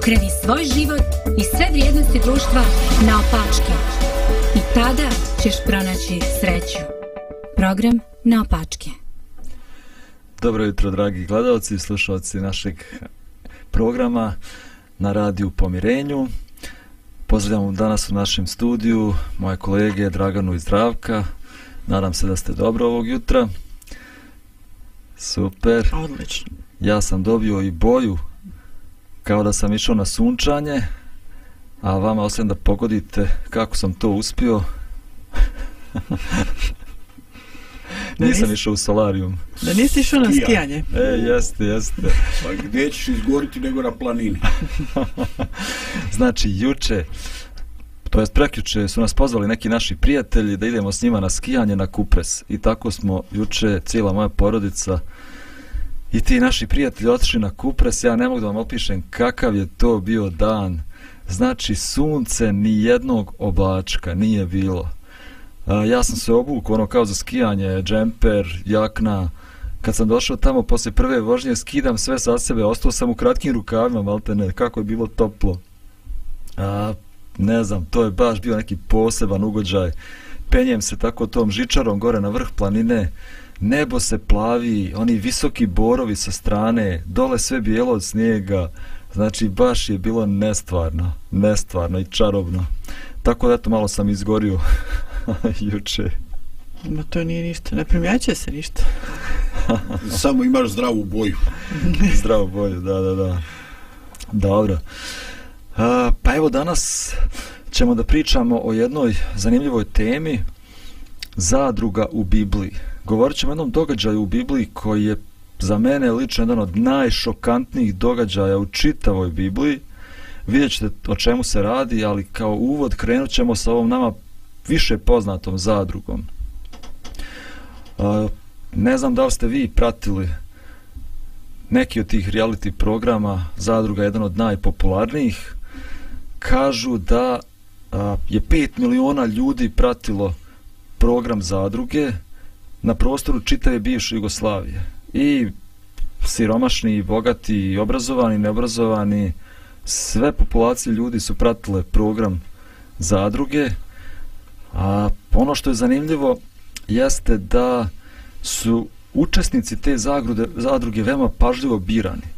Pokreni svoj život i sve vrijednosti društva na opačke. I tada ćeš pronaći sreću. Program na opačke. Dobro jutro, dragi gledalci i slušalci našeg programa na radiju Pomirenju. Pozdravljam danas u našem studiju moje kolege Draganu i Zdravka. Nadam se da ste dobro ovog jutra. Super. Odlično. Ja sam dobio i boju kao da sam išao na sunčanje, a vama osim da pogodite kako sam to uspio. Nisam nisi- išao u solarijum. Da nisi išao na Skija. skijanje. E, jeste, jeste. Pa gdje ćeš izgoriti nego na planini? Znači, juče, to jest prekjuče, su nas pozvali neki naši prijatelji da idemo s njima na skijanje na Kupres. I tako smo juče, cijela moja porodica i ti naši prijatelji otišli na Kupres. Ja ne mogu da vam opišem kakav je to bio dan. Znači, sunce ni jednog oblačka nije bilo. A, ja sam se obukao ono kao za skijanje, džemper, jakna. Kad sam došao tamo posle prve vožnje, skidam sve sa sebe, ostao sam u kratkim rukavima, malte ne, kako je bilo toplo. A, ne znam, to je baš bio neki poseban ugođaj. Penjem se tako tom žičarom gore na vrh planine, nebo se plavi, oni visoki borovi sa strane, dole sve bijelo od snijega, znači baš je bilo nestvarno, nestvarno i čarobno. Tako da eto malo sam izgorio juče. Ma to nije ništa, ne primjećuje se ništa. Samo imaš zdravu boju. Zdravo bolje, da, da, da. Dobro. A, pa evo danas ćemo da pričamo o jednoj zanimljivoj temi zadruga u Bibliji. Govorit ćemo jednom događaju u Bibliji koji je za mene lično jedan od najšokantnijih događaja u čitavoj Bibliji. Vidjet ćete o čemu se radi, ali kao uvod krenut ćemo sa ovom nama više poznatom zadrugom. Ne znam da li ste vi pratili neki od tih reality programa, Zadruga je jedan od najpopularnijih, kažu da je 5 miliona ljudi pratilo program Zadruge na prostoru čitave bivše Jugoslavije. I siromašni, i bogati, i obrazovani, i neobrazovani, sve populacije ljudi su pratile program Zadruge. A ono što je zanimljivo jeste da su učesnici te zagrude, zadruge veoma pažljivo birani.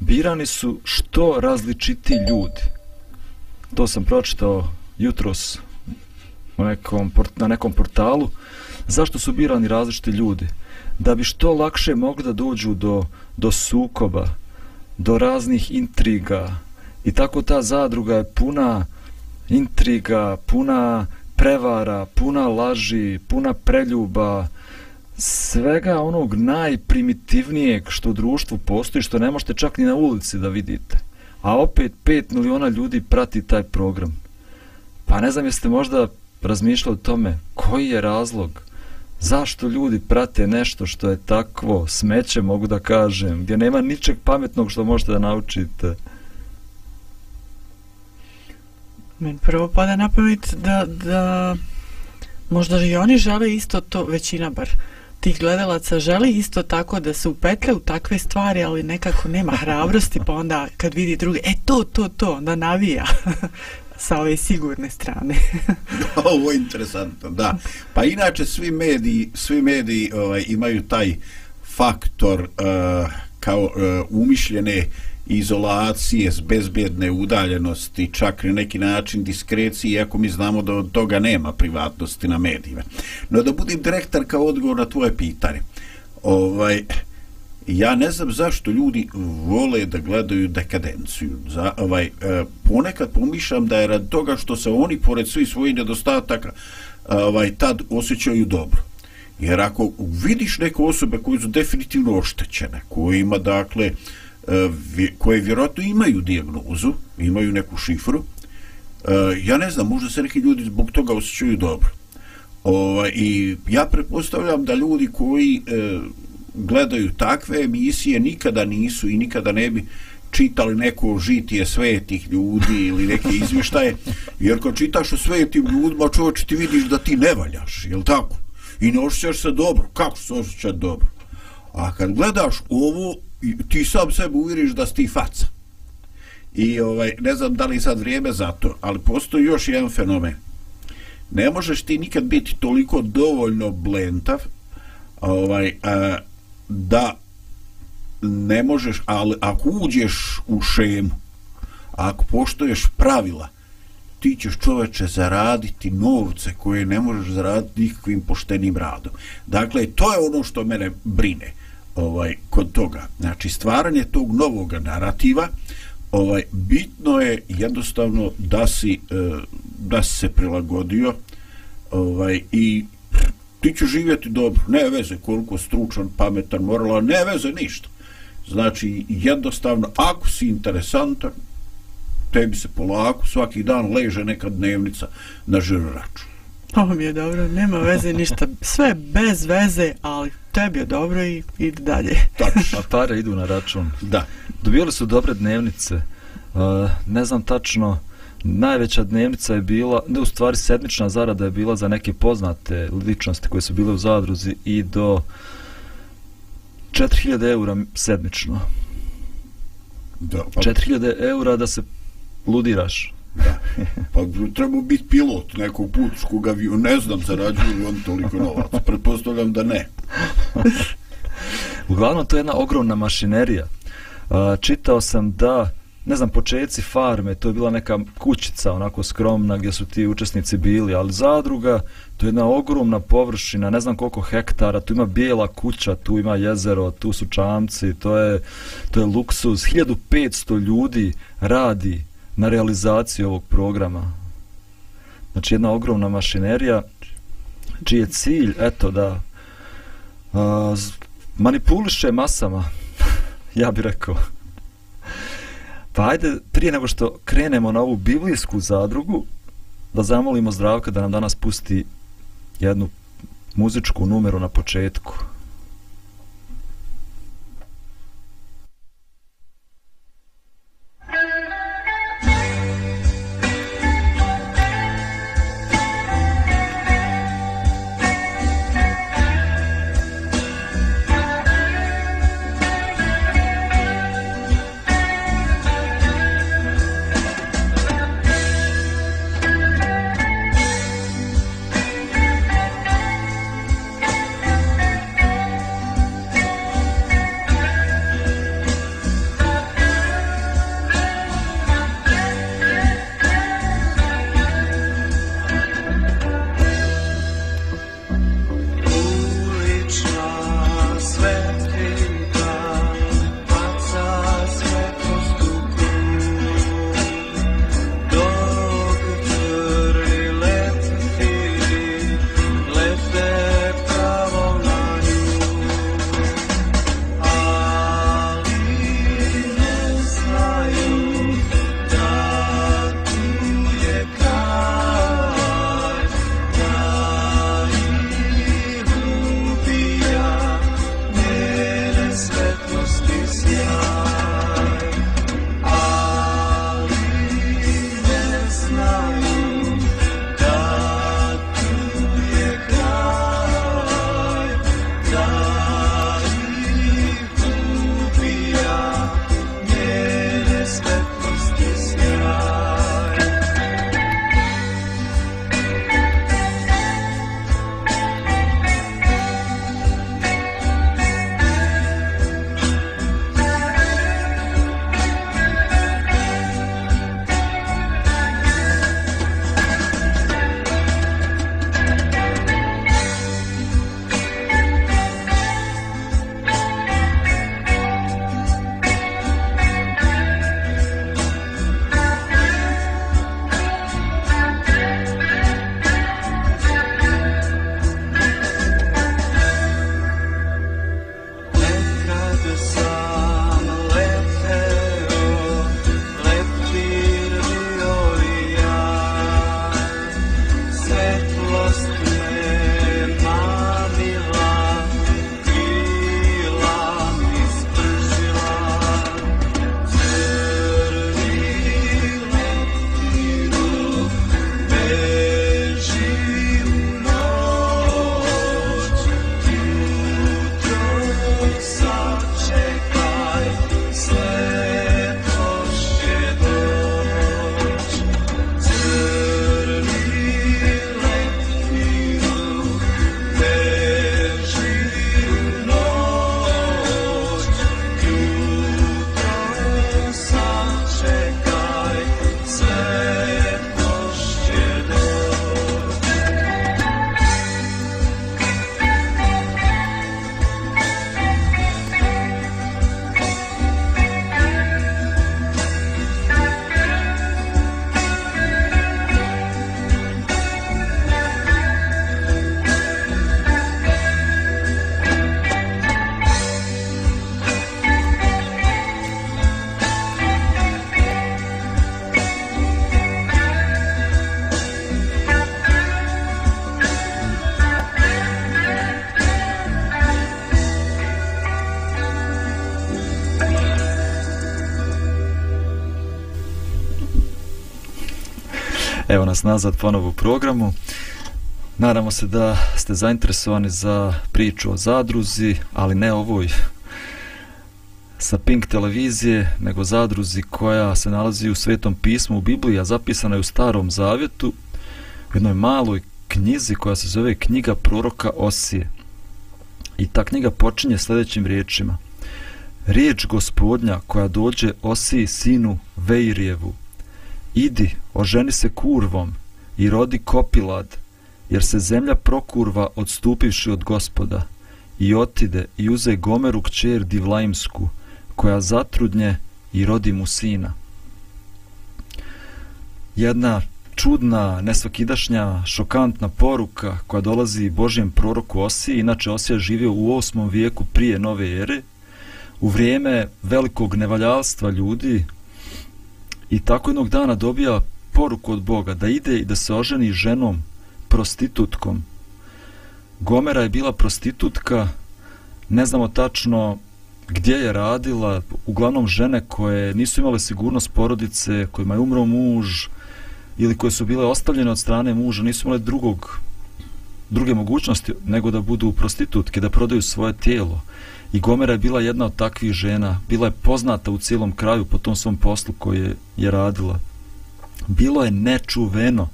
Birani su što različiti ljudi. To sam pročitao jutros u nekom, na nekom portalu. Zašto su birani različiti ljudi? Da bi što lakše mogli da dođu do, do sukoba, do raznih intriga. I tako ta zadruga je puna intriga, puna prevara, puna laži, puna preljuba, svega onog najprimitivnijeg što u društvu postoji, što ne možete čak ni na ulici da vidite. A opet 5 miliona ljudi prati taj program. Pa ne znam jeste možda razmišljali o tome koji je razlog zašto ljudi prate nešto što je takvo smeće mogu da kažem, gdje nema ničeg pametnog što možete da naučite. Meni prvo pada na pamet da, da možda i oni žele isto to, većina bar tih gledalaca želi isto tako da se upetle u takve stvari, ali nekako nema hrabrosti, pa onda kad vidi druge, e to, to, to, onda navija sa ove sigurne strane. Ovo je interesantno, da. Pa inače svi mediji, svi mediji ovaj, imaju taj faktor uh, kao uh, umišljene izolacije, bezbjedne udaljenosti, čak na neki način diskrecije, iako mi znamo da od toga nema privatnosti na medijima. No da budem direktan kao odgovor na tvoje pitanje. Ovaj, ja ne znam zašto ljudi vole da gledaju dekadenciju. Za, ovaj, e, ponekad pomišljam da je rad toga što se oni, pored svih svojih nedostataka, e, ovaj, tad osjećaju dobro. Jer ako vidiš neke osobe koje su definitivno oštećene, koje ima dakle, e, koje vjerojatno imaju dijagnozu, imaju neku šifru, e, ja ne znam, možda se neki ljudi zbog toga osjećaju dobro. Ovaj, I ja pretpostavljam da ljudi koji gledaju takve emisije nikada nisu i nikada ne bi čitali neko žitije svetih ljudi ili neke izvištaje, jer kad čitaš o svetim ljudima, čovječ ti vidiš da ti ne valjaš, jel tako? I ne osjećaš se dobro. Kako se osjećaš dobro? A kad gledaš ovo, ti sam sebe uviriš da si ti faca. I ovaj, ne znam da li sad vrijeme za to, ali postoji još jedan fenomen. Ne možeš ti nikad biti toliko dovoljno blentav ovaj, a, da ne možeš, ali ako uđeš u šemu, ako poštoješ pravila, ti ćeš čoveče zaraditi novce koje ne možeš zaraditi nikakvim poštenim radom. Dakle, to je ono što mene brine ovaj kod toga. Znači, stvaranje tog novog narativa, ovaj bitno je jednostavno da si eh, da si se prilagodio ovaj i ti ćeš živjeti dobro, ne veze koliko stručan, pametan, moralan, ne veze ništa. Znači, jednostavno, ako si interesantan, tebi se polako, svaki dan leže neka dnevnica na žiro račun. Ovo mi je dobro, nema veze ništa, sve bez veze, ali tebi je dobro i ide dalje. Tačno. A pare idu na račun. Da. Dobijali su dobre dnevnice. Uh, ne znam tačno, najveća dnevnica je bila, ne u stvari sedmična zarada je bila za neke poznate ličnosti koje su bile u zadruzi i do 4000 eura sedmično. Da, pa... 4000 eura da se ludiraš. Da. Pa treba biti pilot nekog putskog aviona, ne znam zarađuju li on toliko novaca, pretpostavljam da ne. Uglavnom, to je jedna ogromna mašinerija. Čitao sam da ne znam, početci farme, to je bila neka kućica, onako skromna, gdje su ti učesnici bili, ali zadruga, to je jedna ogromna površina, ne znam koliko hektara, tu ima bijela kuća, tu ima jezero, tu su čamci, to je, to je luksuz. 1500 ljudi radi na realizaciji ovog programa. Znači, jedna ogromna mašinerija, čiji je cilj, eto, da a, manipuliše masama, ja bih rekao. Pa ajde, prije nego što krenemo na ovu biblijsku zadrugu, da zamolimo zdravka da nam danas pusti jednu muzičku numeru na početku. Nas nazad ponovo u programu. Nadamo se da ste zainteresovani za priču o zadruzi, ali ne ovoj sa Pink televizije, nego zadruzi koja se nalazi u Svetom pismu u Bibliji, a zapisana je u Starom Zavjetu, u jednoj maloj knjizi koja se zove Knjiga proroka Osije. I ta knjiga počinje sljedećim riječima. Riječ gospodnja koja dođe Osiji sinu Vejrijevu. Idi, oženi se kurvom i rodi kopilad, jer se zemlja prokurva odstupivši od gospoda. I otide i uze Gomeru kćer Divlaimsku, koja zatrudnje i rodi mu sina. Jedna čudna, nesvakidašnja, šokantna poruka koja dolazi Božjem proroku Osije, Inače, Osija živio u 8. vijeku prije nove ere, u vrijeme velikog nevaljalstva ljudi i tako jednog dana dobija poruku od Boga da ide i da se oženi ženom, prostitutkom. Gomera je bila prostitutka, ne znamo tačno gdje je radila, uglavnom žene koje nisu imale sigurnost porodice, kojima je umro muž ili koje su bile ostavljene od strane muža, nisu imale drugog, druge mogućnosti nego da budu prostitutke, da prodaju svoje tijelo. I Gomera je bila jedna od takvih žena, bila je poznata u cijelom kraju po tom svom poslu koje je radila. Bilo je nečuveno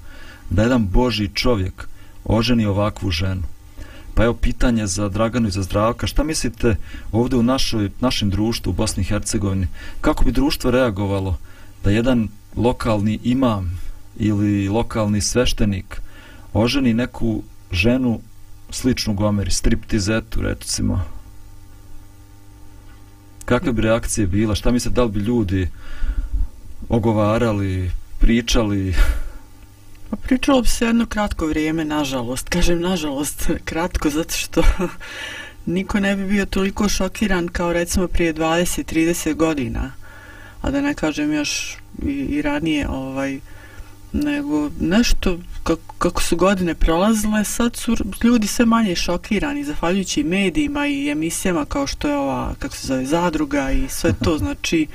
da jedan Boži čovjek oženi ovakvu ženu. Pa evo pitanje za Draganu i za Zdravka, šta mislite ovdje u našoj, našem društvu u Bosni i Hercegovini, kako bi društvo reagovalo da jedan lokalni imam ili lokalni sveštenik oženi neku ženu sličnu Gomeri, striptizetu recimo, kakve bi reakcije bila, šta mislite, da li bi ljudi ogovarali, pričali, Pa pričalo bi se jedno kratko vrijeme, nažalost. Kažem nažalost, kratko, zato što niko ne bi bio toliko šokiran kao recimo prije 20-30 godina. A da ne kažem još i, i ranije, ovaj, nego nešto, kako, kako su godine prolazile, sad su ljudi sve manje šokirani, zahvaljujući medijima i emisijama kao što je ova, kako se zove, zadruga i sve to, znači,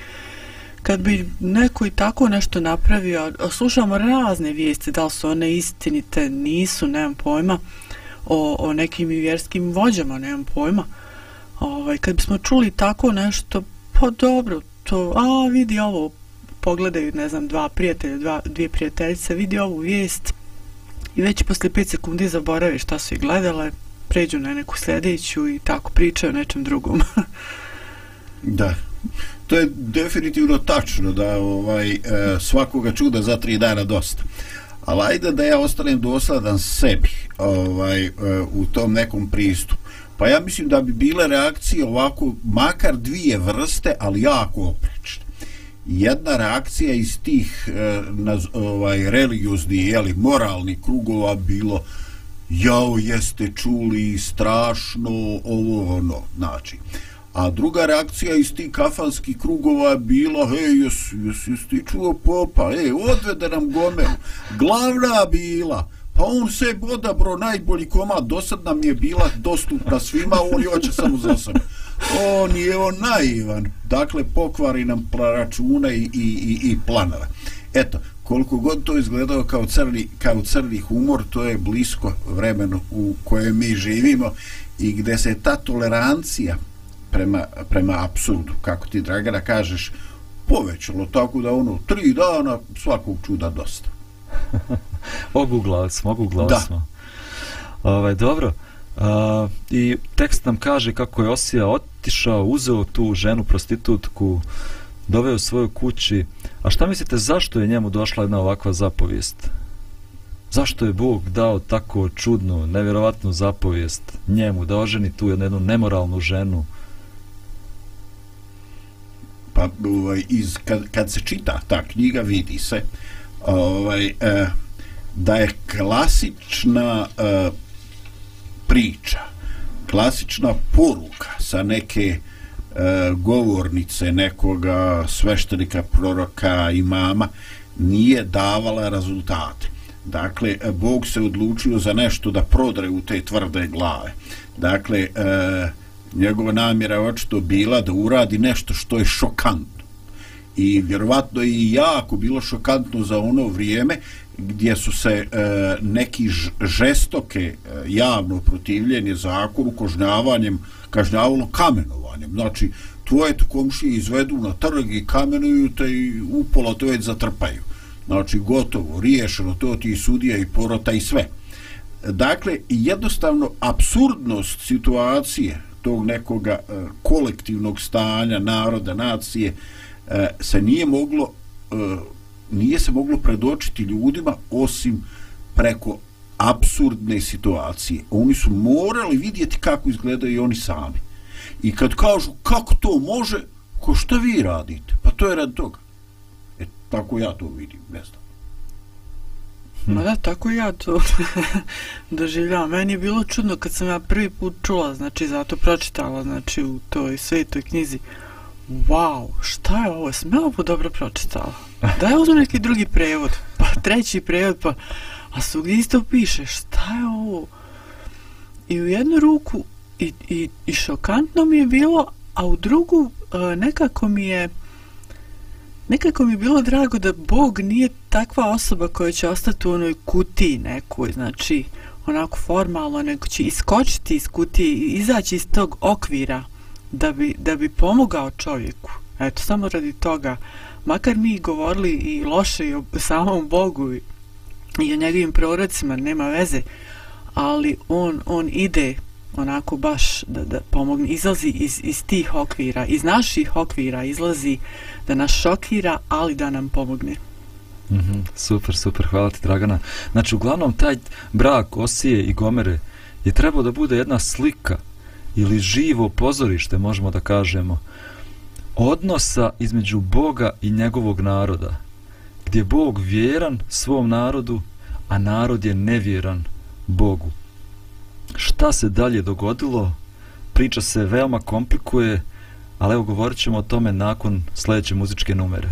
kad bi neko i tako nešto napravio, a slušamo razne vijesti, da li su one istinite, nisu, nemam pojma, o, o nekim vjerskim vođama, nemam pojma. Ovaj, kad bismo čuli tako nešto, pa dobro, to, a vidi ovo, pogledaju, ne znam, dva prijatelja, dva, dvije prijateljice, vidi ovu vijest i već posle 5 sekundi zaborave šta su i gledale, pređu na neku sljedeću i tako pričaju o nečem drugom. da, to je definitivno tačno da ovaj e, svakoga čuda za tri dana dosta. Ali ajde da ja ostanem dosadan sebi ovaj, e, u tom nekom pristupu. Pa ja mislim da bi bile reakcije ovako, makar dvije vrste, ali jako oprečne. Jedna reakcija iz tih e, naz, ovaj, religiozni, jeli, moralni krugova bilo jao, jeste čuli strašno ovo ono, znači a druga reakcija iz tih kafanskih krugova je bila hej, jes, jes, jes ti čuo popa, ej, odvede nam gomeru, glavna bila, pa on se odabro najbolji komad, dosad nam je bila dostupna svima, on hoće samo za sebe. On je on naivan, dakle pokvari nam račune i, i, i, i planove. Eto, koliko god to izgledao kao crni, kao crni humor, to je blisko vremenu u kojem mi živimo i gde se ta tolerancija prema, prema absurdu, kako ti Dragana kažeš, povećalo tako da ono, tri dana svakog čuda dosta. oguglali smo, oguglali smo. Ovaj, dobro, a, i tekst nam kaže kako je Osija otišao, uzeo tu ženu prostitutku, doveo svoju kući. A šta mislite, zašto je njemu došla jedna ovakva zapovijest? Zašto je Bog dao tako čudnu, nevjerovatnu zapovijest njemu da oženi tu jednu nemoralnu ženu? pa ovaj, iz, kad, kad se čita ta knjiga vidi se ovaj, eh, da je klasična eh, priča. Klasična poruka sa neke e, govornice nekoga sveštenika, proroka, imama nije davala rezultate. Dakle Bog se odlučio za nešto da prodre u te tvrde glave. Dakle e, njegova namjera je očito bila da uradi nešto što je šokantno i vjerovatno i jako bilo šokantno za ono vrijeme gdje su se e, neki žestoke e, javno protivljenje zakonu kažnjavanjem kažnjavalo kamenovanjem. Znači tvoje komšije izvedu na trg i kamenuju te i upola to već zatrpaju. Znači gotovo, riješeno to ti sudija i porota i sve. Dakle jednostavno absurdnost situacije tog nekoga e, kolektivnog stanja naroda, nacije e, E, se nije moglo e, nije se moglo predočiti ljudima osim preko absurdne situacije. Oni su morali vidjeti kako izgledaju i oni sami. I kad kažu kako to može, ko što vi radite? Pa to je rad toga. E, tako ja to vidim, ne znam. Hm. Ma da, tako ja to doživljavam. Meni je bilo čudno kad sam ja prvi put čula, znači zato pročitala, znači u toj svetoj knjizi. Wow, šta je ovo? Sam ja ovo dobro pročitala? Da je uzmem neki drugi prevod, pa treći prevod, pa... A su gdje isto piše, šta je ovo? I u jednu ruku i, i, i šokantno mi je bilo, a u drugu e, nekako mi je nekako mi je bilo drago da Bog nije takva osoba koja će ostati u onoj kutiji nekoj, znači onako formalno, nego će iskočiti iz kutije izaći iz tog okvira da bi, da bi pomogao čovjeku. Eto, samo radi toga, makar mi govorili i loše i o samom Bogu i, i o njegovim prorocima, nema veze, ali on, on ide onako baš da, da pomogne, izlazi iz, iz tih okvira, iz naših okvira izlazi da nas šokira, ali da nam pomogne. Mm -hmm, super, super, hvala ti Dragana. Znači, uglavnom, taj brak Osije i Gomere je trebao da bude jedna slika ili živo pozorište, možemo da kažemo, odnosa između Boga i njegovog naroda, gdje Bog vjeran svom narodu, a narod je nevjeran Bogu. Šta se dalje dogodilo? Priča se veoma komplikuje, ali evo govorit ćemo o tome nakon sljedeće muzičke numere.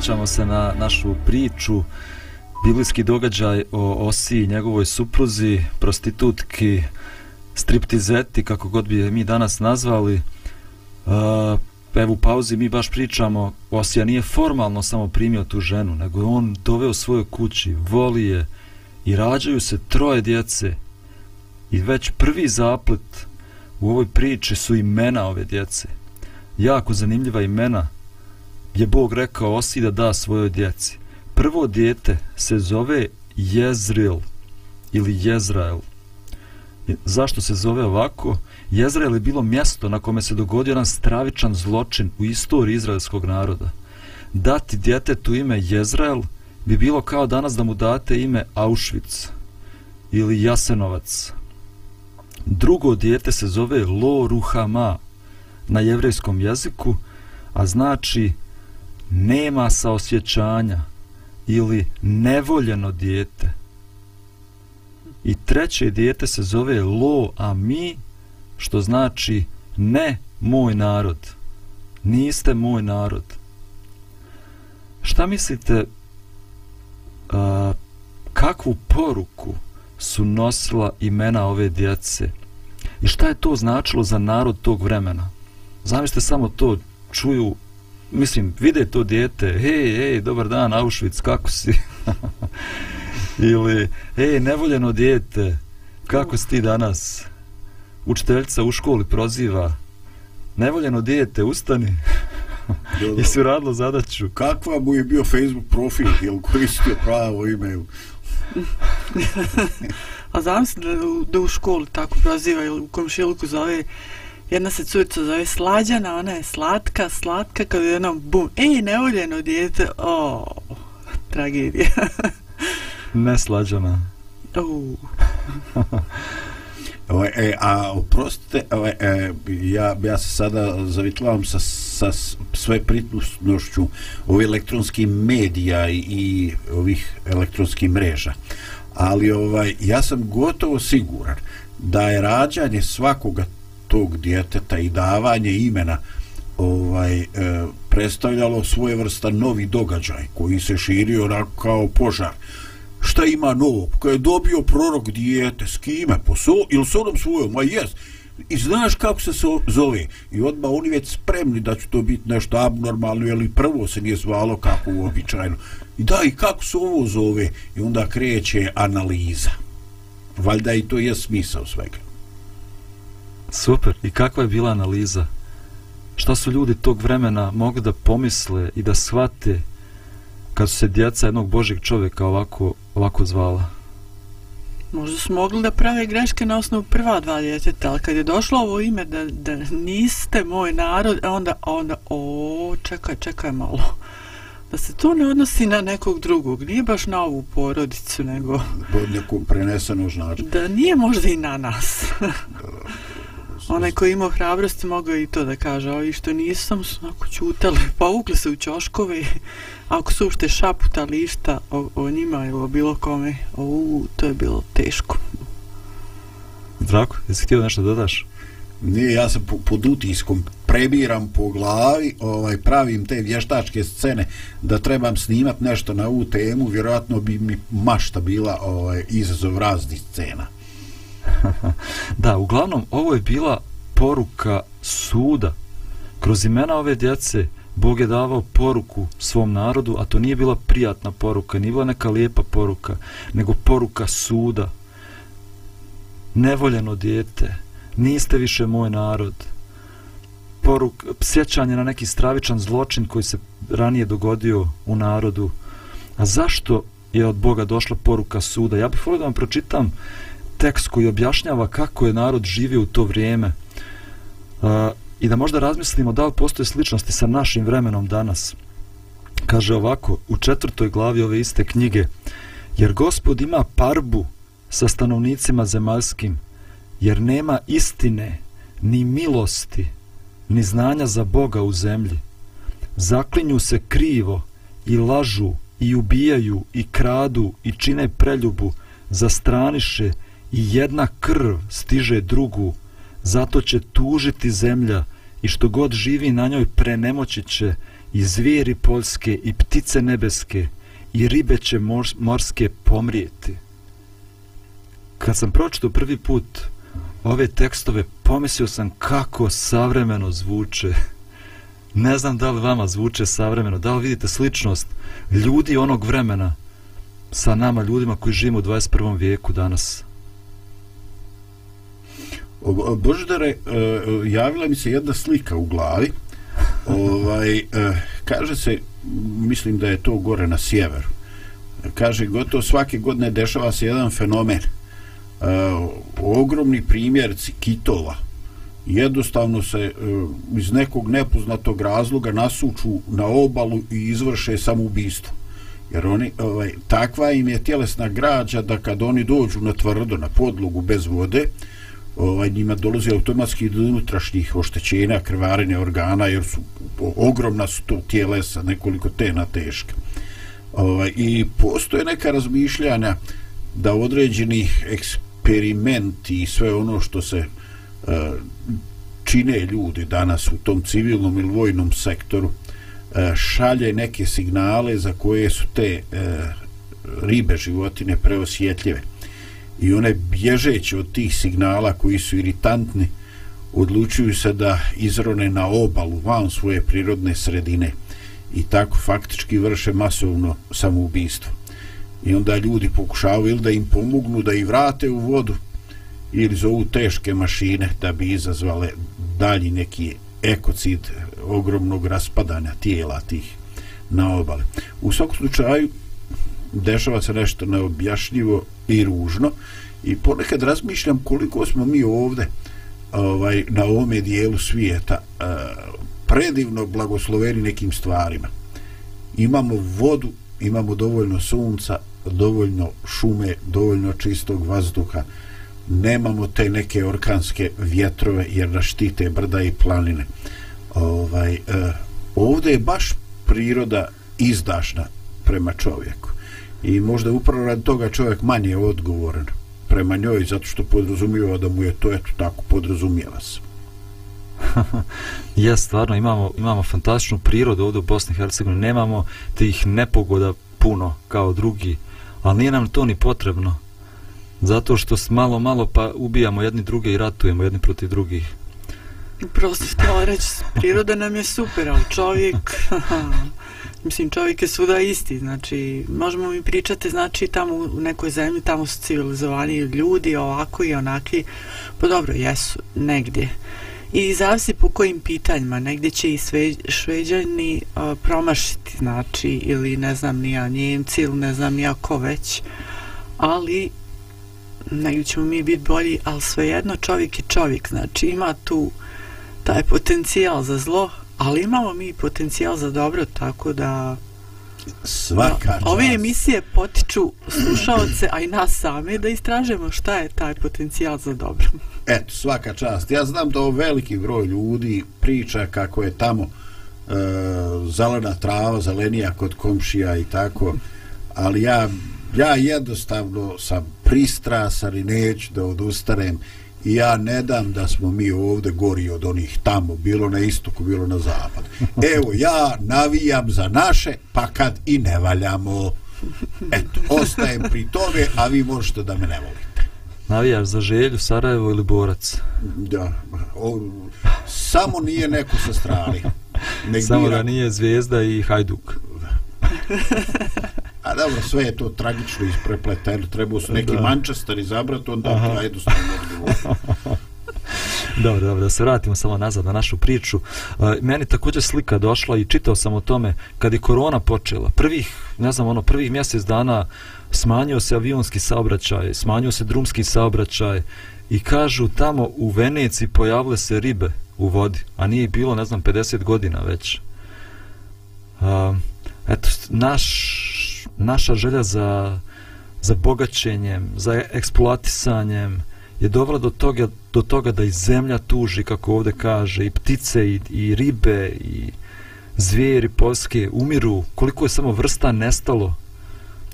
Vraćamo se na našu priču, biblijski događaj o Osi i njegovoj supruzi, prostitutki, striptizeti, kako god bi je mi danas nazvali. E, evo u pauzi mi baš pričamo, Osija nije formalno samo primio tu ženu, nego je on doveo svojoj kući, voli je i rađaju se troje djece. I već prvi zaplet u ovoj priči su imena ove djece. Jako zanimljiva imena je Bog rekao Osi da da svojoj djeci. Prvo dijete se zove Jezril ili Jezrael. Zašto se zove ovako? Jezrael je bilo mjesto na kome se dogodio jedan stravičan zločin u istoriji izraelskog naroda. Dati djetetu ime Jezrael bi bilo kao danas da mu date ime Auschwitz ili Jasenovac. Drugo dijete se zove Lo Ruhama na jevrejskom jeziku, a znači nema saosjećanja ili nevoljeno dijete. I treće dijete se zove Lo Ami, što znači ne moj narod. Niste moj narod. Šta mislite, a, kakvu poruku su nosila imena ove djece? I šta je to značilo za narod tog vremena? Zamislite samo to, čuju mislim, vide to dijete, hej, hej, dobar dan, Auschwitz, kako si? Ili, hej, nevoljeno dijete, kako si ti danas? Učiteljica u školi proziva, nevoljeno dijete, ustani. I su radilo zadaću. Kakva mu je bio Facebook profil, jel koristio pravo ime? A znam se da, da u školi tako proziva ili u komšilku zove jedna se curica zove Slađana, ona je slatka, slatka, kad je jednom bum, ej, nevoljeno dijete, o, tragedija. ne Slađana. Uh. E, a oprostite, ovo, e, ja, ja se sada zavitlavam sa, sa sve pritnošću ovih elektronskih medija i ovih elektronskih mreža. Ali ovaj, ja sam gotovo siguran da je rađanje svakoga tog djeteta i davanje imena ovaj e, predstavljalo svoje vrsta novi događaj koji se širio kao požar. Šta ima novo? Kada je dobio prorok dijete? S kime? Po so, ili s onom svojom? Ma jes i znaš kako se zove? I odmah oni već spremni da će to biti nešto abnormalno ili prvo se nije zvalo kako uobičajeno. I da i kako se ovo zove? I onda kreće analiza. Valjda i to je smisao svega. Super. I kakva je bila analiza? Šta su ljudi tog vremena mogli da pomisle i da shvate kad su se djeca jednog Božeg čovjeka ovako, ovako zvala? Možda su mogli da prave greške na osnovu prva dva djeteta, ali kad je došlo ovo ime da, da niste moj narod, onda, onda, o, čekaj, čekaj malo. Da se to ne odnosi na nekog drugog, nije baš na ovu porodicu, nego... Neku prenesenu znači. Da nije možda i na nas. Onaj koji imao hrabrosti mogao i to da kaže, ovi što nisam su onako čutali, povukli se u čoškove, ako su ušte šaputali išta o, o njima ili o bilo kome, o, to je bilo teško. Zdravko, jesi htio nešto dodaš? Nije, ja sam pod utiskom prebiram po glavi, ovaj, pravim te vještačke scene da trebam snimat nešto na ovu temu, vjerojatno bi mi mašta bila ovaj, izazov raznih scena. da, uglavnom, ovo je bila poruka suda. Kroz imena ove djece, Bog je davao poruku svom narodu, a to nije bila prijatna poruka, nije bila neka lijepa poruka, nego poruka suda. Nevoljeno dijete, niste više moj narod. Poruk, sjećanje na neki stravičan zločin koji se ranije dogodio u narodu. A zašto je od Boga došla poruka suda? Ja bih volio da vam pročitam tekst koji objašnjava kako je narod živio u to vrijeme uh, i da možda razmislimo da li postoje sličnosti sa našim vremenom danas. Kaže ovako, u četvrtoj glavi ove iste knjige, jer gospod ima parbu sa stanovnicima zemaljskim, jer nema istine, ni milosti, ni znanja za Boga u zemlji. Zaklinju se krivo i lažu i ubijaju i kradu i čine preljubu, zastraniše i jedna krv stiže drugu, zato će tužiti zemlja i što god živi na njoj prenemoći će i zvijeri poljske i ptice nebeske i ribe će morske pomrijeti. Kad sam pročito prvi put ove tekstove, pomislio sam kako savremeno zvuče. Ne znam da li vama zvuče savremeno, da li vidite sličnost ljudi onog vremena sa nama, ljudima koji živimo u 21. vijeku danas. Boždare, e, javila mi se jedna slika u glavi. Ovaj, e, kaže se, mislim da je to gore na sjeveru. Kaže, gotovo svake godine dešava se jedan fenomen. E, ogromni primjerci kitova jednostavno se iz nekog nepoznatog razloga nasuču na obalu i izvrše samoubistvo jer oni ovaj takva im je tjelesna građa da kad oni dođu na tvrdo na podlogu bez vode ovaj njima dolazi automatski do unutrašnjih oštećenja krvarenja organa jer su ogromna su to tijelesa, nekoliko tena teška. Ovaj i postoje neka razmišljanja da određeni eksperimenti i sve ono što se uh, čine ljudi danas u tom civilnom ili vojnom sektoru uh, šalje neke signale za koje su te uh, ribe životine preosjetljive i one bježeći od tih signala koji su iritantni odlučuju se da izrone na obalu van svoje prirodne sredine i tako faktički vrše masovno samoubistvo i onda ljudi pokušavaju ili da im pomognu da i vrate u vodu ili zovu teške mašine da bi izazvale dalji neki ekocid ogromnog raspadanja tijela tih na obale. U svakom slučaju dešava se nešto neobjašnjivo i ružno i ponekad razmišljam koliko smo mi ovde ovaj, na ovome dijelu svijeta eh, predivno blagosloveni nekim stvarima. Imamo vodu, imamo dovoljno sunca, dovoljno šume, dovoljno čistog vazduha, nemamo te neke orkanske vjetrove jer nas štite brda i planine. Ovaj, eh, uh, ovdje je baš priroda izdašna prema čovjeku. I možda upravo rad toga čovjek manje odgovoran prema njoj zato što podrazumijeva da mu je to eto tako podrazumijeva se. ja stvarno imamo imamo fantastičnu prirodu ovdje u Bosni i Hercegovini nemamo tih nepogoda puno kao drugi ali nije nam to ni potrebno Zato što malo malo pa ubijamo jedni druge i ratujemo jedni protiv drugih. Prosto htjela reći, priroda nam je super, ali čovjek, mislim, čovjek je svuda isti, znači, možemo mi pričati, znači, tamo u nekoj zemlji, tamo su civilizovani ljudi, ovako i onaki, pa dobro, jesu, negdje. I zavisi po kojim pitanjima, negdje će i sve, šveđani uh, promašiti, znači, ili ne znam, nija njemci, ili ne znam, nija ko već, ali negdje ćemo mi biti bolji, ali svejedno čovjek je čovjek, znači ima tu taj potencijal za zlo, ali imamo mi potencijal za dobro, tako da svaka da, ove emisije potiču slušalce, a i nas same da istražemo šta je taj potencijal za dobro. Eto, svaka čast. Ja znam da veliki broj ljudi priča kako je tamo e, zelena trava, zelenija kod komšija i tako, ali ja ja jednostavno sam pristrasan i neću da odustanem i ja ne dam da smo mi ovde gori od onih tamo, bilo na istoku, bilo na zapad. Evo, ja navijam za naše, pa kad i ne valjamo. Eto, ostajem pri tome, a vi možete da me ne volite. Navijaš za želju, Sarajevo ili Borac? Da, o, samo nije neko sa strani. Nek samo bira... da nije Zvijezda i Hajduk. A dobro, sve je to tragično isprepleteno. Trebao su neki da. Manchester izabrati, onda Aha. jednostavno odgovor. dobro, dobro, da se vratimo samo nazad na našu priču. E, meni također slika došla i čitao sam o tome kad je korona počela. Prvih, ne znam, ono, prvih mjesec dana smanjio se avionski saobraćaj, smanjio se drumski saobraćaj i kažu tamo u Veneciji pojavile se ribe u vodi, a nije bilo, ne znam, 50 godina već. E, eto, naš naša želja za, za bogaćenjem, za eksploatisanjem je dovela do toga, do toga da i zemlja tuži, kako ovde kaže, i ptice, i, i ribe, i zvijeri polske umiru, koliko je samo vrsta nestalo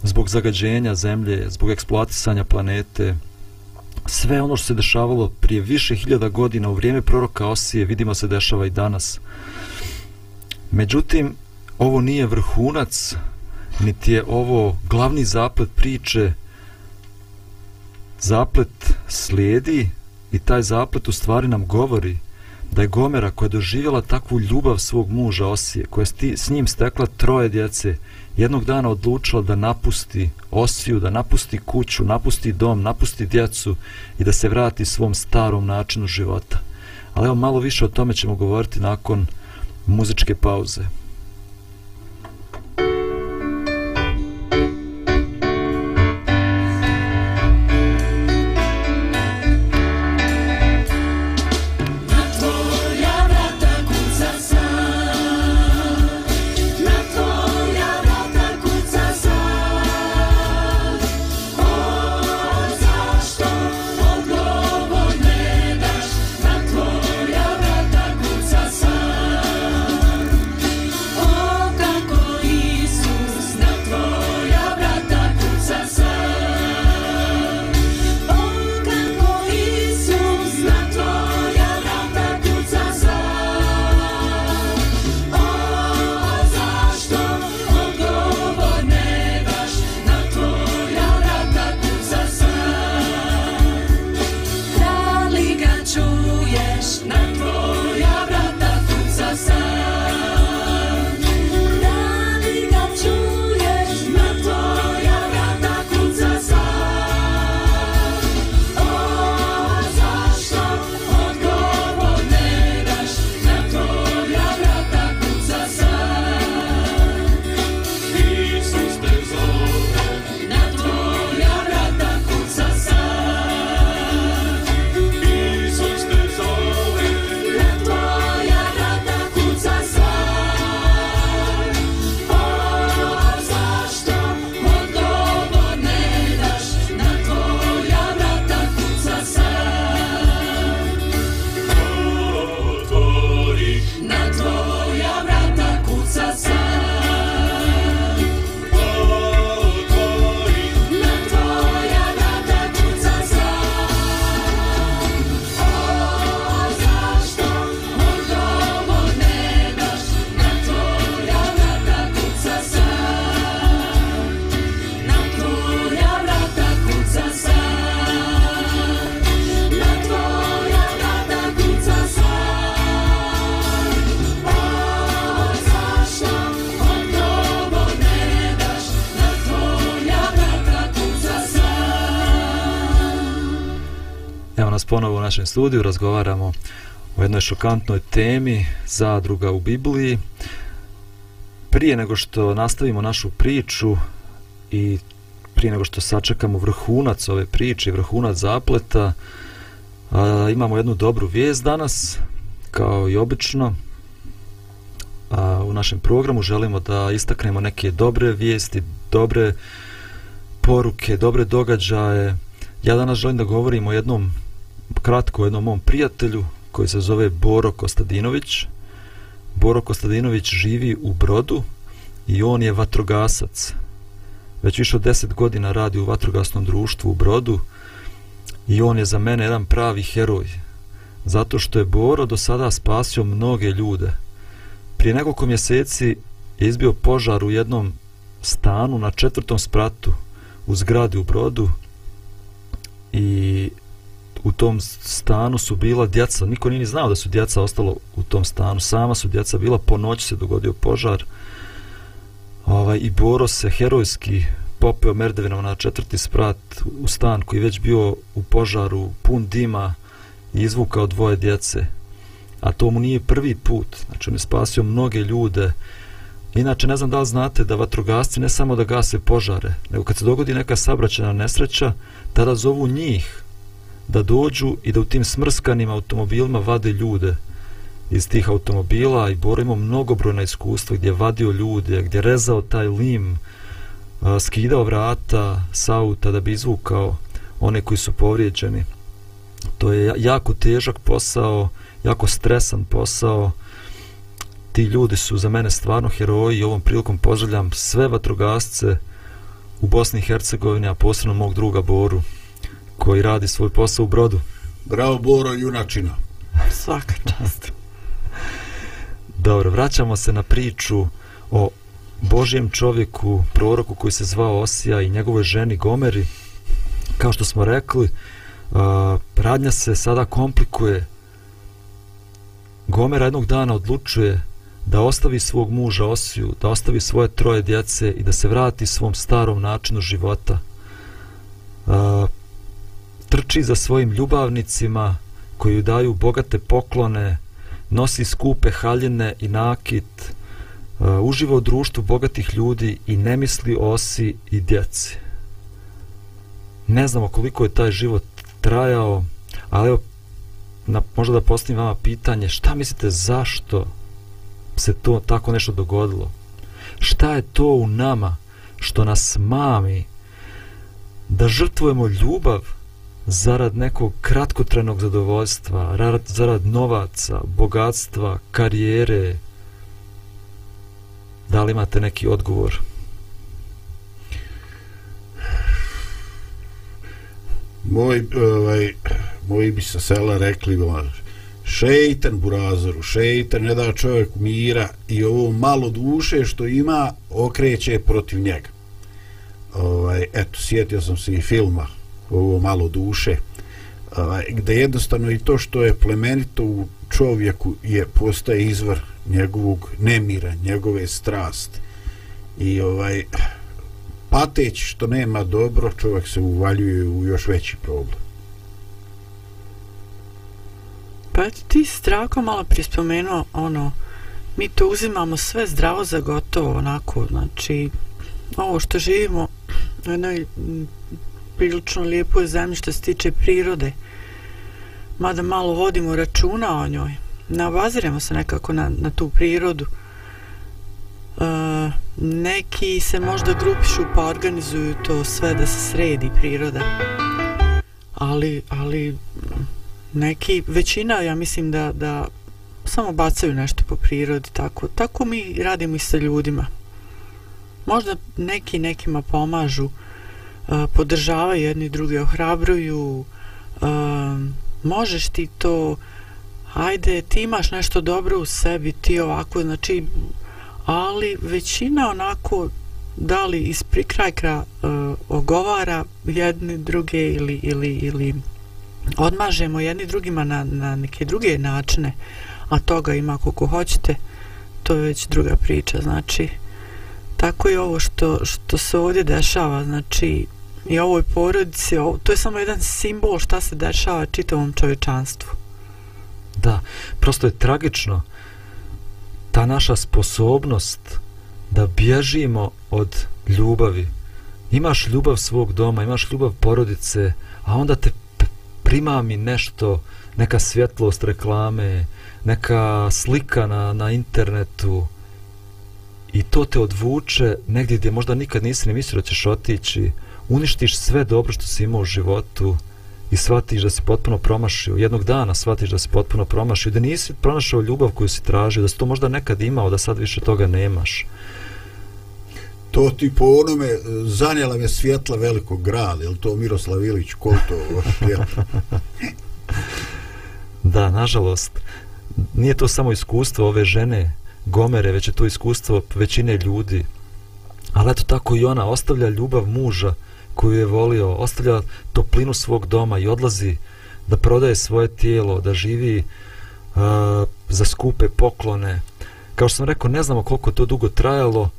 zbog zagađenja zemlje, zbog eksploatisanja planete. Sve ono što se dešavalo prije više hiljada godina u vrijeme proroka Osije, vidimo se dešava i danas. Međutim, ovo nije vrhunac, niti je ovo glavni zaplet priče. Zaplet slijedi i taj zaplet u stvari nam govori da je Gomera koja je doživjela takvu ljubav svog muža Osije, koja je s njim stekla troje djece, jednog dana odlučila da napusti Osiju, da napusti kuću, napusti dom, napusti djecu i da se vrati svom starom načinu života. Ali evo malo više o tome ćemo govoriti nakon muzičke pauze. Našem studiju, razgovaramo o jednoj šokantnoj temi, zadruga u Bibliji. Prije nego što nastavimo našu priču i prije nego što sačekamo vrhunac ove priče, vrhunac zapleta, a, imamo jednu dobru vijest danas, kao i obično. A, u našem programu želimo da istaknemo neke dobre vijesti, dobre poruke, dobre događaje. Ja danas želim da govorim o jednom kratko o jednom mom prijatelju koji se zove Boro Kostadinović. Boro Kostadinović živi u Brodu i on je vatrogasac. Već više od deset godina radi u vatrogasnom društvu u Brodu i on je za mene jedan pravi heroj. Zato što je Boro do sada spasio mnoge ljude. Prije nekoliko mjeseci je izbio požar u jednom stanu na četvrtom spratu u zgradi u Brodu i u tom stanu su bila djeca, niko nije ni znao da su djeca ostalo u tom stanu, sama su djeca bila, po noći se dogodio požar ovaj, i Boro se herojski popeo merdevinom na četvrti sprat u stan koji već bio u požaru, pun dima i izvukao dvoje djece. A to mu nije prvi put, znači on je spasio mnoge ljude. Inače, ne znam da li znate da vatrogasci ne samo da gase požare, nego kad se dogodi neka sabraćena nesreća, tada zovu njih da dođu i da u tim smrskanim automobilima vade ljude iz tih automobila i borimo mnogobrojna iskustva gdje je vadio ljude, gdje je rezao taj lim, skidao vrata s auta da bi izvukao one koji su povrijeđeni. To je jako težak posao, jako stresan posao. Ti ljudi su za mene stvarno heroji i ovom prilikom pozdravljam sve vatrogasce u Bosni i Hercegovini, a posebno mog druga Boru koji radi svoj posao u brodu. Bravo Boro, junačina. Svaka čast. Dobro, vraćamo se na priču o Božjem čovjeku, proroku koji se zvao Osija i njegovoj ženi Gomeri. Kao što smo rekli, a, radnja se sada komplikuje. Gomera jednog dana odlučuje da ostavi svog muža Osiju, da ostavi svoje troje djece i da se vrati svom starom načinu života. A, trči za svojim ljubavnicima koji daju bogate poklone, nosi skupe haljine i nakit, uh, uživa u društvu bogatih ljudi i ne misli o osi i djeci. Ne znamo koliko je taj život trajao, ali evo, na, možda da postavim vama pitanje, šta mislite zašto se to tako nešto dogodilo? Šta je to u nama što nas mami da žrtvujemo ljubav zarad nekog kratkotrenog zadovoljstva, zarad, zarad novaca, bogatstva, karijere, da li imate neki odgovor? Moj, ovaj, moji bi sa sela rekli, ovaj, šeitan burazoru, šeitan ne da čovjek mira i ovo malo duše što ima okreće protiv njega. Ovaj, eto, sjetio sam se i filma ovo malo duše. Ovaj, gde jednostavno i to što je plemenito u čovjeku je postaje izvor njegovog nemira, njegove strasti. I ovaj pateć što nema dobro čovjek se uvaljuje u još veći problem. Pa ti strako malo prispomenuo ono mi to uzimamo sve zdravo za gotovo onako znači ovo što živimo u jednoj prilično lijepo je zemlje što se tiče prirode. Mada malo vodimo računa o njoj. Ne obaziramo se nekako na, na tu prirodu. E, neki se možda grupišu pa organizuju to sve da se sredi priroda. Ali ali neki većina ja mislim da da samo bacaju nešto po prirodi tako. Tako mi radimo i sa ljudima. Možda neki nekima pomažu podržavaju jedni druge, ohrabruju, um, možeš ti to, ajde, ti imaš nešto dobro u sebi, ti ovako, znači, ali većina onako, da li iz prikrajka e, ogovara jedni druge ili, ili, ili odmažemo jedni drugima na, na neke druge načine, a toga ima koliko hoćete, to je već druga priča, znači, tako je ovo što, što se ovdje dešava, znači, i ovoj porodici, ovo, to je samo jedan simbol šta se dešava čitavom čovječanstvu. Da, prosto je tragično ta naša sposobnost da bježimo od ljubavi. Imaš ljubav svog doma, imaš ljubav porodice, a onda te primami nešto, neka svjetlost reklame, neka slika na, na internetu i to te odvuče negdje gdje možda nikad nisi ni mislio da ćeš otići, uništiš sve dobro što si imao u životu i shvatiš da si potpuno promašio, jednog dana shvatiš da si potpuno promašio, da nisi pronašao ljubav koju si tražio, da si to možda nekad imao, da sad više toga nemaš. To ti po onome, zanjela me svjetla velikog grada, je to Miroslav Ilić, ko to Da, nažalost, nije to samo iskustvo ove žene, Gomere, već je to iskustvo većine ljudi. Ali eto tako i ona ostavlja ljubav muža, koju je volio, ostavlja toplinu svog doma i odlazi da prodaje svoje tijelo, da živi uh, za skupe poklone. Kao što sam rekao, ne znamo koliko to dugo trajalo,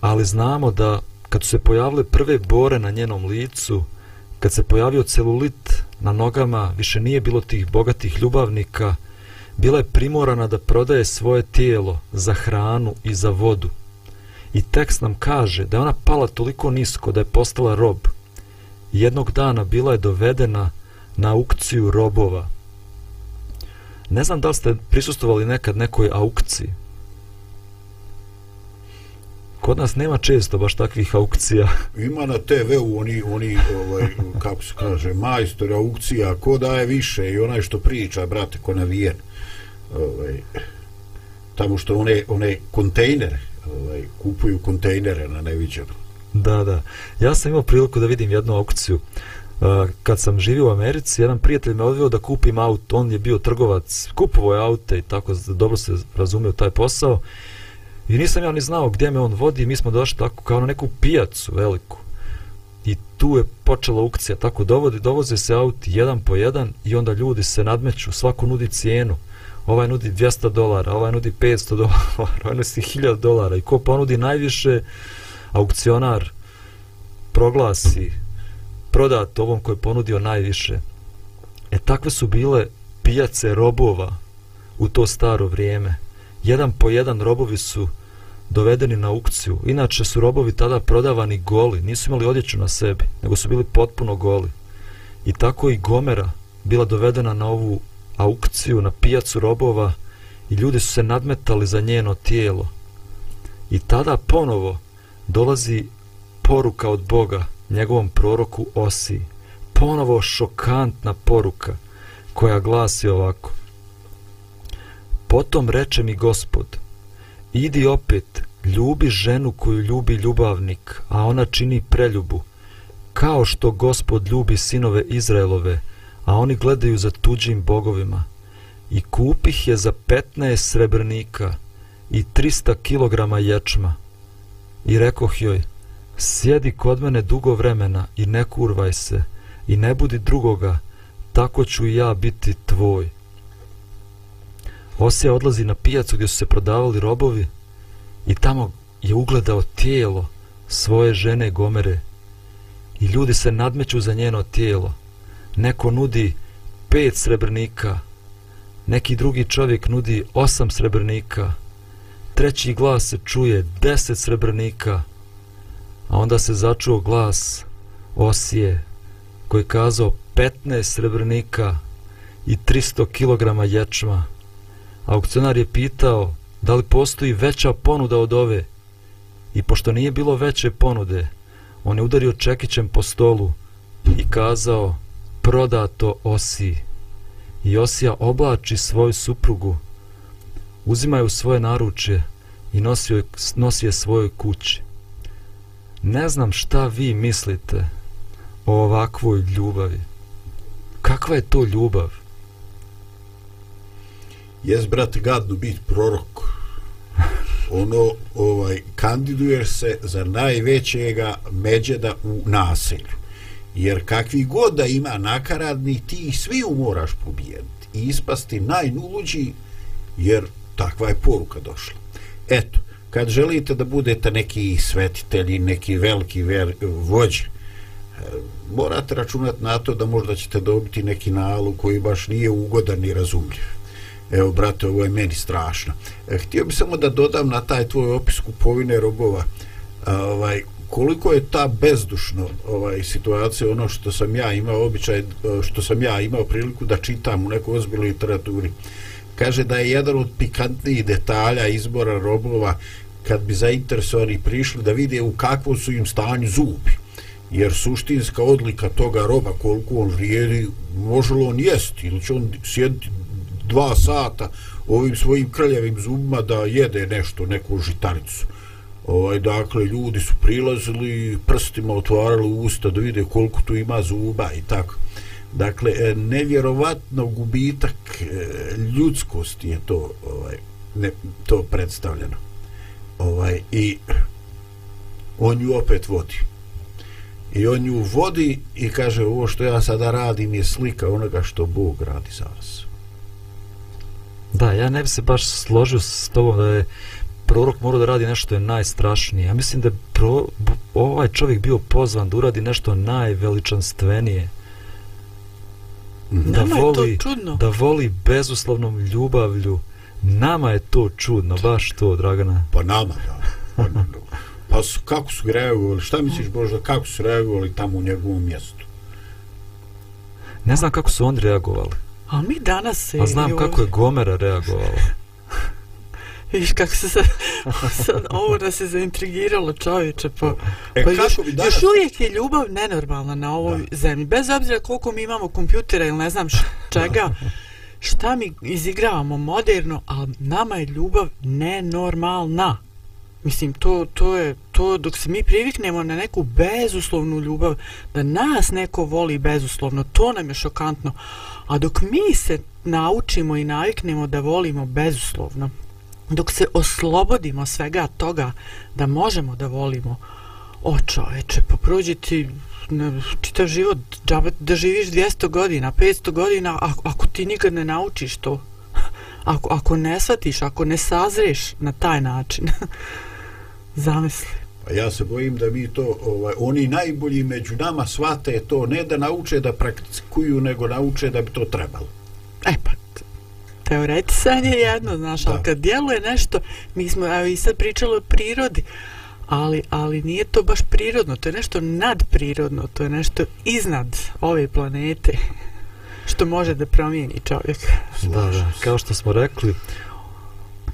ali znamo da kad su se pojavile prve bore na njenom licu, kad se pojavio celulit na nogama, više nije bilo tih bogatih ljubavnika, bila je primorana da prodaje svoje tijelo za hranu i za vodu. I tekst nam kaže da je ona pala toliko nisko da je postala rob jednog dana bila je dovedena na aukciju robova. Ne znam da li ste prisustovali nekad nekoj aukciji. Kod nas nema često baš takvih aukcija. Ima na TV-u oni, oni ovaj, kako se kaže, majstor aukcija, ko daje više i onaj što priča, brate, ko navijen. Ovaj, tamo što one, one kontejnere, ovaj, kupuju kontejnere na neviđeno. Da, da. Ja sam imao priliku da vidim jednu aukciju. Uh, kad sam živio u Americi, jedan prijatelj me odveo da kupim auto. On je bio trgovac, kupovo je aute i tako dobro se razumio taj posao. I nisam ja ni znao gdje me on vodi, mi smo došli tako kao na neku pijacu veliku. I tu je počela aukcija, tako dovodi, dovoze se auti jedan po jedan i onda ljudi se nadmeću, svako nudi cijenu. Ovaj nudi 200 dolara, ovaj nudi 500 dolara, ovaj nudi 1000 dolara i ko pa ponudi najviše, aukcionar proglasi prodat ovom koji je ponudio najviše. E takve su bile pijace robova u to staro vrijeme. Jedan po jedan robovi su dovedeni na aukciju. Inače su robovi tada prodavani goli, nisu imali odjeću na sebi, nego su bili potpuno goli. I tako i Gomera bila dovedena na ovu aukciju, na pijacu robova i ljudi su se nadmetali za njeno tijelo. I tada ponovo dolazi poruka od Boga njegovom proroku Osi. Ponovo šokantna poruka koja glasi ovako. Potom reče mi gospod, idi opet, ljubi ženu koju ljubi ljubavnik, a ona čini preljubu, kao što gospod ljubi sinove Izraelove, a oni gledaju za tuđim bogovima. I kupih je za 15 srebrnika i 300 kilograma ječma. I rekoh joj, sjedi kod mene dugo vremena i ne kurvaj se i ne budi drugoga, tako ću i ja biti tvoj. Osija odlazi na pijacu gdje su se prodavali robovi i tamo je ugledao tijelo svoje žene Gomere i ljudi se nadmeću za njeno tijelo. Neko nudi pet srebrnika, neki drugi čovjek nudi osam srebrnika, treći glas se čuje deset srebrnika, a onda se začuo glas Osije koji kazao 15 srebrnika i 300 kg ječma. Aukcionar je pitao da li postoji veća ponuda od ove i pošto nije bilo veće ponude, on je udario čekićem po stolu i kazao prodato Osi. I Osija oblači svoju suprugu, u svoje naručje i nosi, je, nosi je svojoj kući. Ne znam šta vi mislite o ovakvoj ljubavi. Kakva je to ljubav? Jes, brate, gadno biti prorok. Ono, ovaj, kandiduješ se za najvećega međeda u naselju. Jer kakvi god da ima nakaradni, ti svi moraš pobijediti. I ispasti najnuluđi, jer takva je poruka došla. Eto, kad želite da budete neki svetitelji, neki veliki ver, vođe, e, morate računati na to da možda ćete dobiti neki nalog koji baš nije ugodan i razumljiv. Evo, brate, ovo je meni strašno. E, htio bih samo da dodam na taj tvoj opis kupovine robova, ovaj, koliko je ta bezdušno ovaj situacija ono što sam ja imao običaj što sam ja imao priliku da čitam u nekoj ozbiljnoj literaturi. Kaže da je jedan od pikantnijih detalja izbora robova kad bi zainteresovani prišli da vide u kakvom su im stanju zubi. Jer suštinska odlika toga roba koliko on vrijedi može li on jesti ili će on sjediti dva sata ovim svojim krljavim zubima da jede nešto, neku žitaricu ovaj, dakle ljudi su prilazili prstima otvarali usta da vide koliko tu ima zuba i tako. Dakle e, nevjerovatno gubitak e, ljudskosti je to ovaj ne, to predstavljeno. Ovaj i on ju opet vodi. I on ju vodi i kaže ovo što ja sada radim je slika onoga što Bog radi za vas. Da ja ne bi se baš složio s tobom da je prorok mora da radi nešto je najstrašnije ja mislim da pro, ovaj čovjek bio pozvan da uradi nešto najveličanstvenije da Nama voli, je to čudno. Da voli bezuslovnom ljubavlju. Nama je to čudno, baš to, Dragana. Pa nama, da. Pa, pa su, kako su reagovali, šta misliš Božda, kako su reagovali tamo u njegovom mjestu? Ne znam kako su oni reagovali. A mi danas se... A znam kako je Gomera reagovala. Viš kako se sad, sad ovo da se zaintrigiralo čovječe, pa, e, pa još, danas... još uvijek je ljubav nenormalna na ovoj da. zemlji. Bez obzira koliko mi imamo kompjutera ili ne znam čega, šta mi izigravamo moderno, ali nama je ljubav nenormalna. Mislim, to, to je to dok se mi priviknemo na neku bezuslovnu ljubav, da nas neko voli bezuslovno, to nam je šokantno. A dok mi se naučimo i naviknemo da volimo bezuslovno, dok se oslobodimo svega toga da možemo da volimo o čoveče, pa prođi ti ne, čitav život, džabe da živiš 200 godina, 500 godina, ako, ako ti nikad ne naučiš to, ako, ako ne shvatiš, ako ne sazreš na taj način, zamisli. Pa ja se bojim da mi to, ovaj, oni najbolji među nama shvate to ne da nauče da praktikuju, nego nauče da bi to trebalo. Teoretisanje je jedno, znaš, ali kad djeluje nešto, mi smo, evo i sad pričali o prirodi, ali, ali nije to baš prirodno, to je nešto nadprirodno, to je nešto iznad ove planete, što može da promijeni čovjek. Da, da, kao što smo rekli,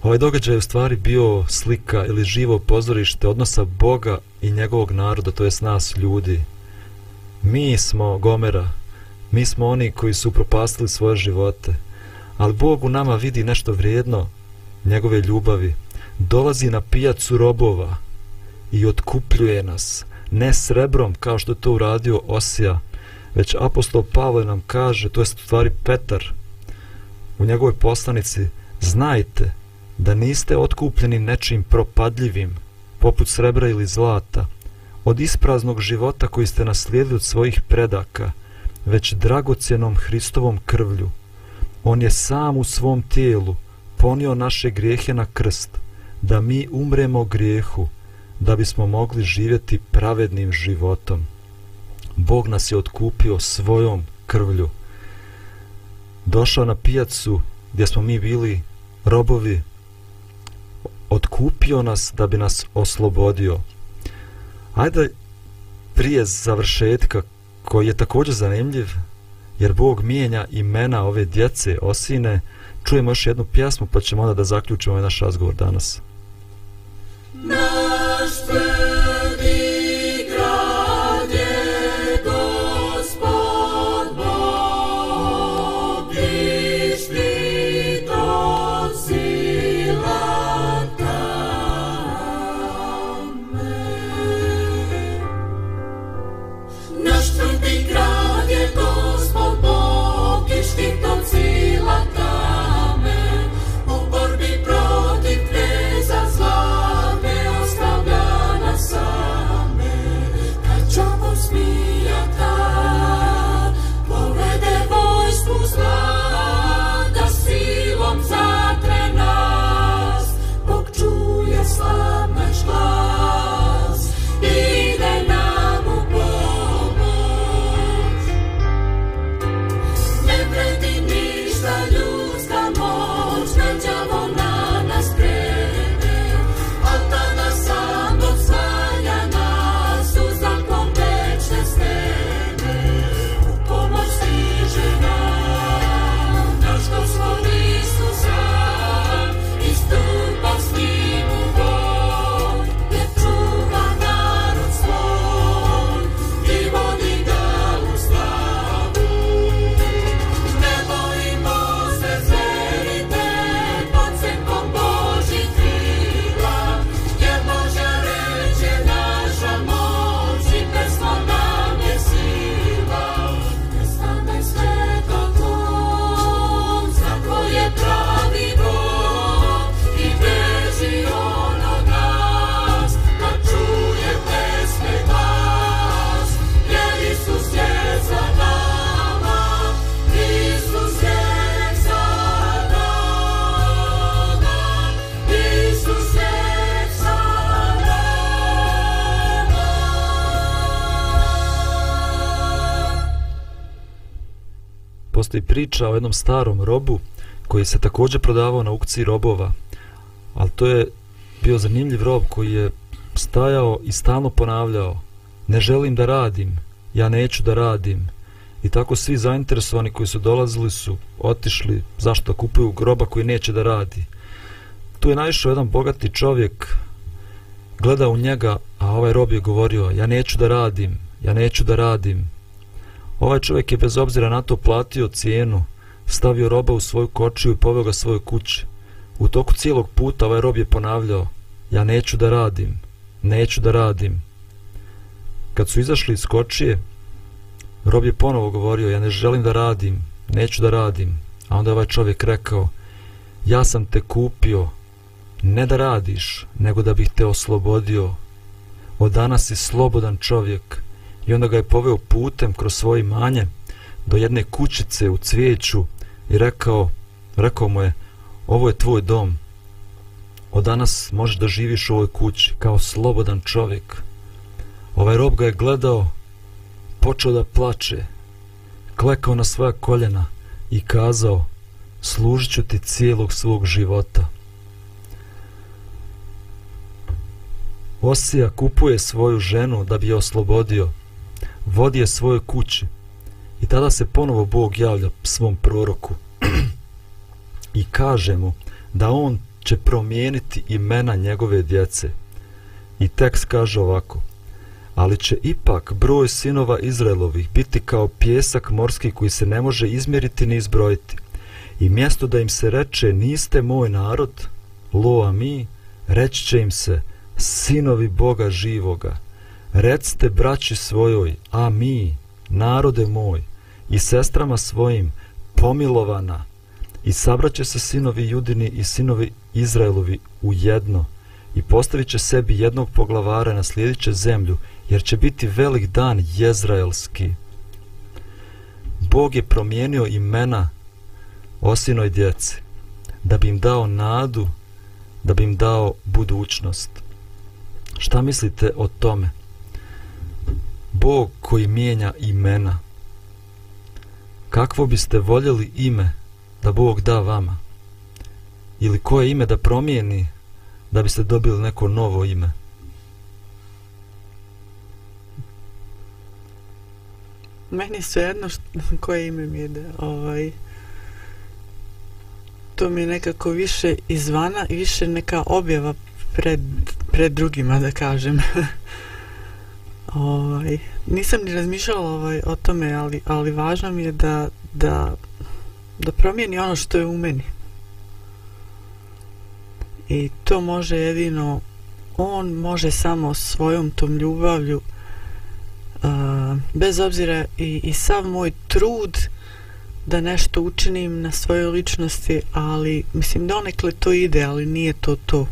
ovaj događaj je u stvari bio slika ili živo pozorište odnosa Boga i njegovog naroda, to jest nas ljudi. Mi smo Gomera, mi smo oni koji su propastili svoje živote, ali Bog u nama vidi nešto vrijedno njegove ljubavi. Dolazi na pijacu robova i otkupljuje nas, ne srebrom kao što je to uradio Osija, već apostol Pavle nam kaže, to je stvari Petar, u njegovoj poslanici, znajte da niste otkupljeni nečim propadljivim, poput srebra ili zlata, od ispraznog života koji ste naslijedili od svojih predaka, već dragocjenom Hristovom krvlju, On je sam u svom tijelu ponio naše grijehe na krst, da mi umremo grijehu, da bismo mogli živjeti pravednim životom. Bog nas je otkupio svojom krvlju. Došao na pijacu gdje smo mi bili robovi, otkupio nas da bi nas oslobodio. Ajde prije završetka koji je također zanimljiv, jer Bog mijenja imena ove djece osine, čujemo još jednu pjesmu pa ćemo onda da zaključimo ovaj naš razgovor danas. Naš priča o jednom starom robu koji se također prodavao na aukciji robova. Ali to je bio zanimljiv rob koji je stajao i stalno ponavljao ne želim da radim, ja neću da radim. I tako svi zainteresovani koji su dolazili su otišli zašto kupuju groba koji neće da radi. Tu je naišao jedan bogati čovjek, gleda u njega, a ovaj rob je govorio ja neću da radim, ja neću da radim. Ovaj čovjek je bez obzira na to platio cijenu, stavio roba u svoju kočiju i poveo ga svoje kuće. U toku cijelog puta ovaj rob je ponavljao, ja neću da radim, neću da radim. Kad su izašli iz kočije, rob je ponovo govorio, ja ne želim da radim, neću da radim. A onda ovaj čovjek rekao, ja sam te kupio ne da radiš, nego da bih te oslobodio. Od danas si slobodan čovjek. I onda ga je poveo putem kroz svoje manje do jedne kućice u cvijeću i rekao, rekao mu je, ovo je tvoj dom. Od danas možeš da živiš u ovoj kući kao slobodan čovjek. Ovaj rob ga je gledao, počeo da plače, klekao na svoja koljena i kazao, služit ću ti cijelog svog života. Osija kupuje svoju ženu da bi je oslobodio, vodi je svoje kuće. i tada se ponovo Bog javlja svom proroku i kaže mu da on će promijeniti imena njegove djece. I tekst kaže ovako, ali će ipak broj sinova Izraelovih biti kao pjesak morski koji se ne može izmjeriti ni izbrojiti. I mjesto da im se reče niste moj narod, lo a mi, reći će im se sinovi Boga živoga. Recite braći svojoj, a mi, narode moj, i sestrama svojim, pomilovana, i sabraće se sinovi Judini i sinovi Izraelovi u jedno, i postavit će sebi jednog poglavara na sljedeće zemlju, jer će biti velik dan jezraelski. Bog je promijenio imena osinoj djeci, da bi im dao nadu, da bi im dao budućnost. Šta mislite o tome? Bog koji mijenja imena. Kakvo biste voljeli ime da Bog da vama? Ili koje ime da promijeni da biste dobili neko novo ime? Meni sve jedno što, koje ime mi ide. ovaj, to mi je nekako više izvana i više neka objava pred, pred drugima, da kažem. ovaj, nisam ni razmišljala ovaj, o tome, ali, ali važno mi je da, da, da promijeni ono što je u meni. I to može jedino, on može samo svojom tom ljubavlju uh, bez obzira i, i sav moj trud da nešto učinim na svojoj ličnosti, ali mislim da to ide, ali nije to to.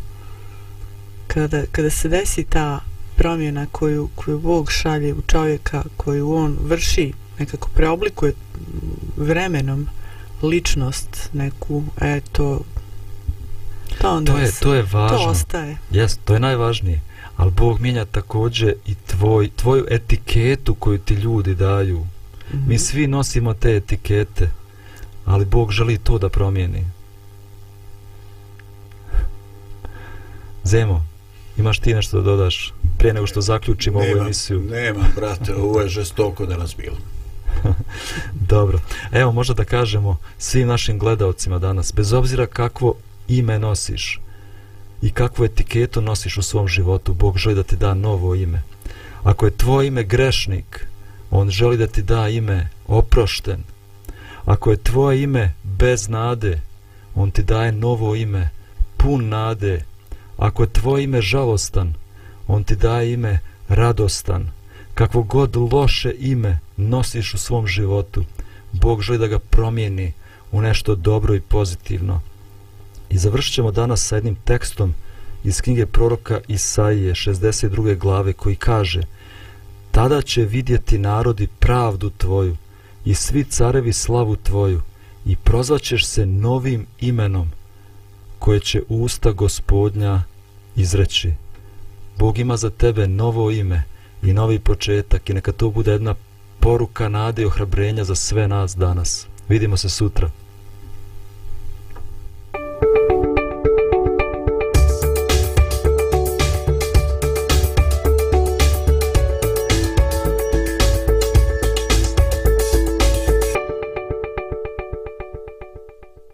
Kada, kada se desi ta promjena koju, koju Bog šalje u čovjeka, koju on vrši, nekako preoblikuje vremenom ličnost neku, eto, to onda to je, to je važno. To ostaje. Jes, to je najvažnije ali Bog mijenja također i tvoj, tvoju etiketu koju ti ljudi daju. Mm -hmm. Mi svi nosimo te etikete, ali Bog želi to da promijeni. Zemo, imaš ti nešto da dodaš prije nego što zaključimo ovu emisiju? Nema, brate, ovo je žestoko da nas bilo. Dobro. Evo, možda da kažemo svim našim gledalcima danas, bez obzira kakvo ime nosiš, i kakvu etiketu nosiš u svom životu. Bog želi da ti da novo ime. Ako je tvoje ime grešnik, on želi da ti da ime oprošten. Ako je tvoje ime bez nade, on ti daje novo ime pun nade. Ako je tvoje ime žalostan, on ti daje ime radostan. Kakvo god loše ime nosiš u svom životu, Bog želi da ga promijeni u nešto dobro i pozitivno. I završit ćemo danas sa jednim tekstom iz knjige proroka Isaije 62. glave koji kaže Tada će vidjeti narodi pravdu tvoju i svi carevi slavu tvoju i prozvaćeš se novim imenom koje će usta gospodnja izreći. Bog ima za tebe novo ime i novi početak i neka to bude jedna poruka nade i ohrabrenja za sve nas danas. Vidimo se sutra.